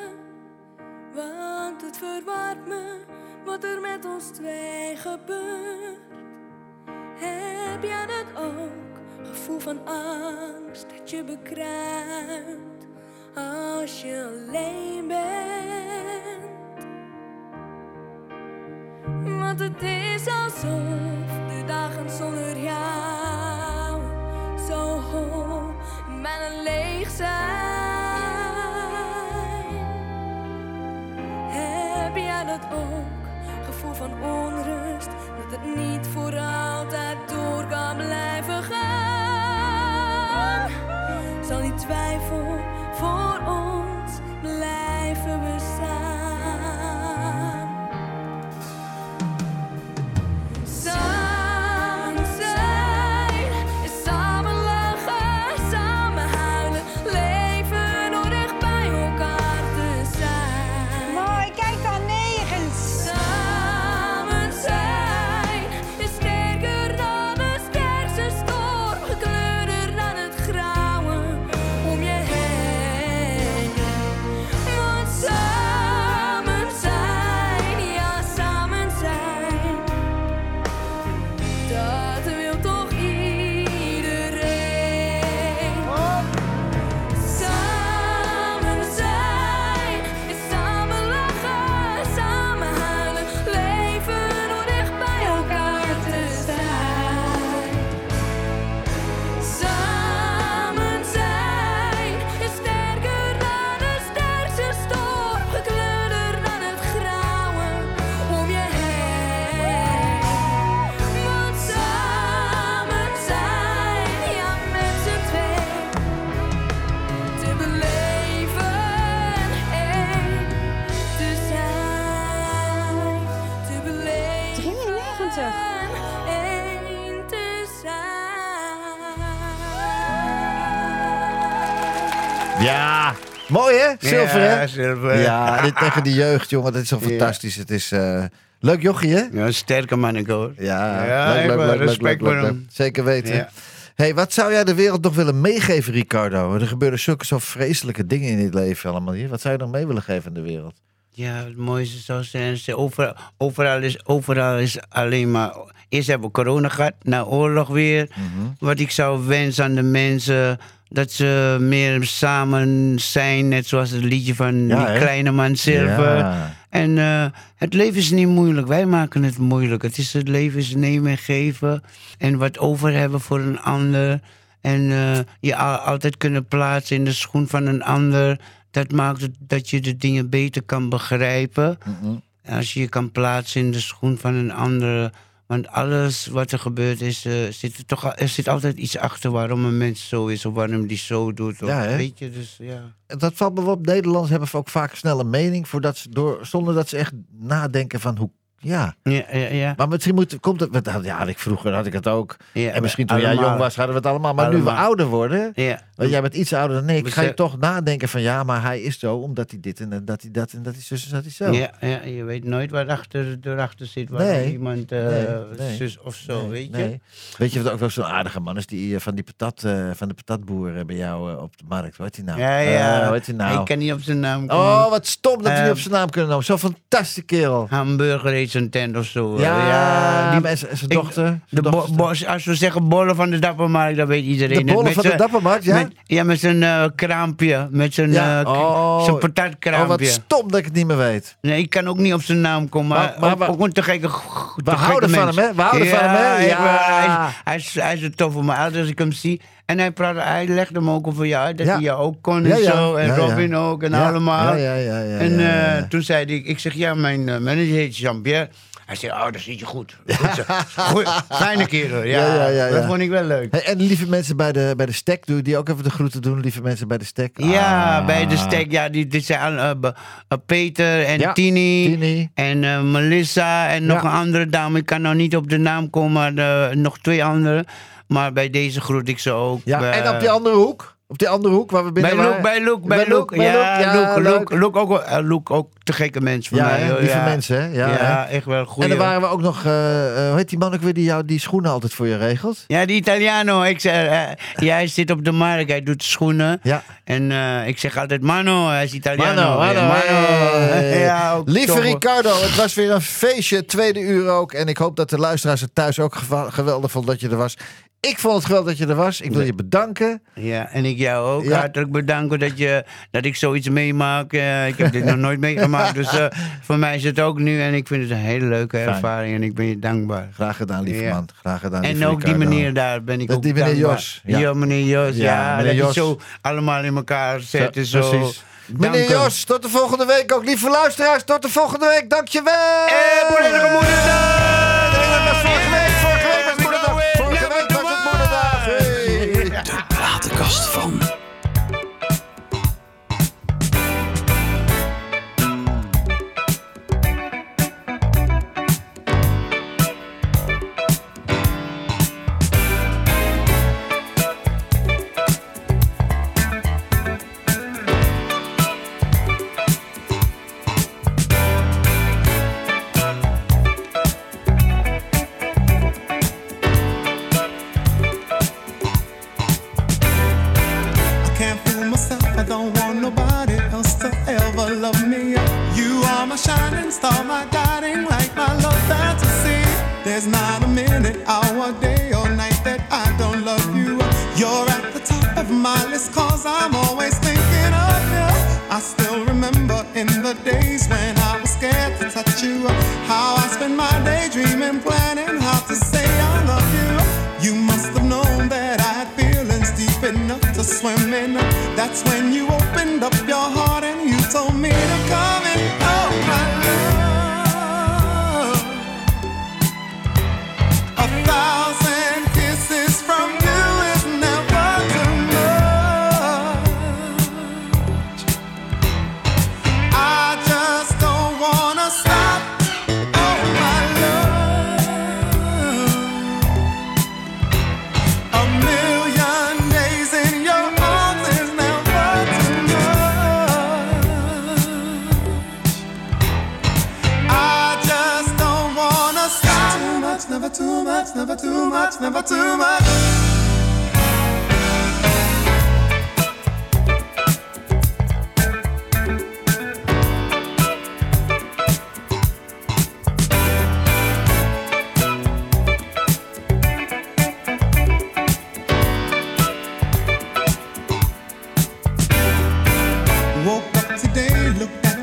Want het verwaart me wat er met ons twee gebeurt. Heb jij dat ook? Gevoel van angst dat je bekruipt als je alleen bent. Want het is alsof de dagen zonder jou zo bijna leeg zijn. Heb jij dat ook? Gevoel van onrust, dat het niet voor altijd door kan blijven gaan. Zal die twijfel voor ons mooi hè? Ja, Silver. Ja, dit tegen de jeugd, jongen, dat is zo fantastisch. Het is eh, leuk jochie hè? Ja, sterke manneke hoor. Ja, Ja, leuk, leuk, leuk, leuk, Respect leuk, voor leuk. hem. Zeker weten. Ja. Hey, wat zou jij de wereld nog willen meegeven, Ricardo? Er gebeuren zulke zo vreselijke dingen in dit leven allemaal hier. Wat zou je nog mee willen geven aan de wereld? Ja, het mooiste zou zijn. Overal, overal, is, overal is alleen maar. Eerst hebben we corona gehad, na oorlog weer. Mhm. Wat ik zou wensen aan de mensen. Dat ze meer samen zijn. Net zoals het liedje van Ja, die kleine man Silver. Ja. En eh, het leven is niet moeilijk. Wij maken het moeilijk. Het, is, het leven is nemen en geven. En wat over hebben voor een ander. En eh, je al- altijd kunnen plaatsen in de schoen van een ander. Dat maakt het dat je de dingen beter kan begrijpen. Als je je kan plaatsen in de schoen van een ander. Want alles wat er gebeurt is, eh, zit er, toch, er zit altijd iets achter waarom een mens zo is of waarom die zo doet. Of, Ja, weet je, dus ja. Dat valt me wel op. Nederlanders hebben ook vaak snel een mening voordat ze door, zonder dat ze echt nadenken van hoe. Ja, Ja, ja, ja. maar misschien moet, komt het. Ja, had ik vroeger had ik het ook. Ja, en misschien toen jij jong was, hadden we het allemaal. Maar nu we ouder worden. Ja. Want jij bent iets ouder dan ik. Ga je toch nadenken van ja, maar hij is zo omdat hij dit en dat hij dat en dat hij zus en dat hij zo. Ja, ja, je weet nooit wat achter, erachter zit. Nee. iemand eh, Nee, nee. zus of zo, weet je. Weet je wat ook wel zo'n aardige man is? Die eh, van die patat, eh, van de patatboer bij jou op de markt. Heet die nou? Ja, ja. Heet die nou? Ik kan niet op zijn naam komen. Oh, wat stom dat Eh, niet op zijn naam kunnen noemen. Zo'n fantastische kerel. Hamburger zijn tent of zo. Ja, die, die en zijn dochter. de dochter. bo- als we zeggen bollen van de Dappermarkt, dan weet iedereen De bollen van de Dappermarkt, ja? Met, ja, met zijn eh, kraampje. Met zijn, Ja, eh, oh. zijn Oh, wat patatkraampje. stom dat ik het niet meer weet. nee, ik kan ook niet op zijn naam komen. Maar- Maar, maar- ook, ook een te gekke, We houden van hem, hè? We houden van hem, hè? hij- Ja. Hij, hij, is, hij is een toffe man. Als ik hem zie. En hij, praat, hij legde hem ook over jou uit. Dat hij jou ook kon en zo. En. Robin ook. En allemaal. ja, ja, ja, ja, en eh, toen zei hij... Ik zeg, ja, mijn eh, manager heet Jean-Pierre. Hij zei, oh, dat zit je goed. goed zo. Goeie, fijne kerel. Ja, Ja, ja, ja, dat vond ik wel leuk. Hey, en lieve mensen bij de, bij de stek, doe die ook even de groeten doen, lieve mensen bij de stek. Ja, Ah. bij de stek. Ja, die, zijn eh, Peter en Tini. Tini. En Melissa en nog een andere dame. Ik kan nou niet op de naam komen, maar nog twee andere. Maar bij deze groet ik ze ook. Ja, Bij- en op die andere hoek? Op die andere hoek waar we binnen bij Luke, bij Luke, bij Luke. Bij Ja, Luke. Ja, Luke. Luke, Luke ook, eh, Luke ook te gekke mens voor Ja, mij. lieve ja. mensen, hè? Ja, Ja, echt wel goed. En dan waren we ook nog, eh, eh, hoe heet die man ook weer die jou die schoenen altijd voor je regelt? Ja, die Italiano. Ik zeg, eh, ja, hij zit op de markt, hij doet schoenen. Ja. En eh, ik zeg altijd, Mano, hij is Italiano. Mano, Mano, ook Lieve. Ricardo, het was weer een feestje, tweede uur ook. En ik hoop dat de luisteraars het thuis ook geweldig vonden dat je er was. Ik vond het geweldig dat je er was. Ik wil je bedanken. Ja, en ik jou ook Ja. hartelijk bedanken dat, je, dat ik zoiets meemaak. Eh, ik heb dit nog nooit meegemaakt, dus eh, voor mij is het ook nu. En ik vind het een hele leuke ervaring en ik ben je dankbaar. Graag gedaan, lieve Ja. man. Graag gedaan, En ook die meneer daar ben ik Dat ook die meneer dankbaar. Jos, ja. Ja, meneer Jos. Ja, Ja, meneer dat Jos. je zo allemaal in elkaar zet. Ja, en zo. precies. Dank Meneer. Jos, tot de volgende week ook. Lieve luisteraars, tot de volgende week. Dankjewel. Eh, Goedemorgen, moederdag! Nee,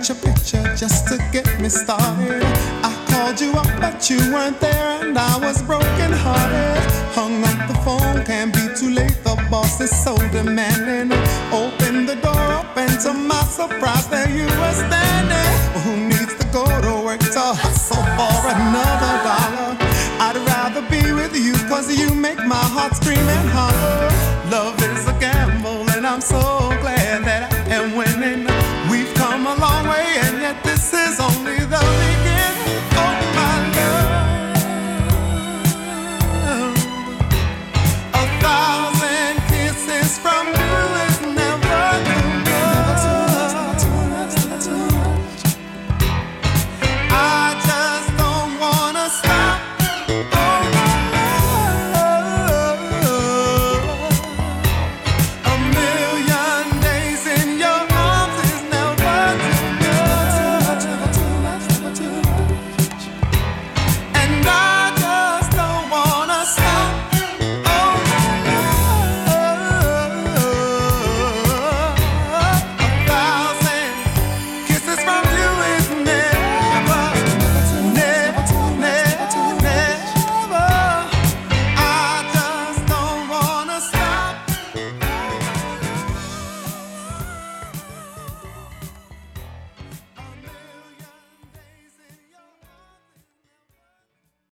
your picture just to get me started. I called you up, but you weren't there, and I was broken hearted. Hung up the phone, can't be too late. The boss is so demanding. Open the door up, and to my surprise, there you were standing. Who needs to go to work to hustle for another dollar? I'd rather be with you, cause you make my heart scream and holler. Love is a gamble, and I'm so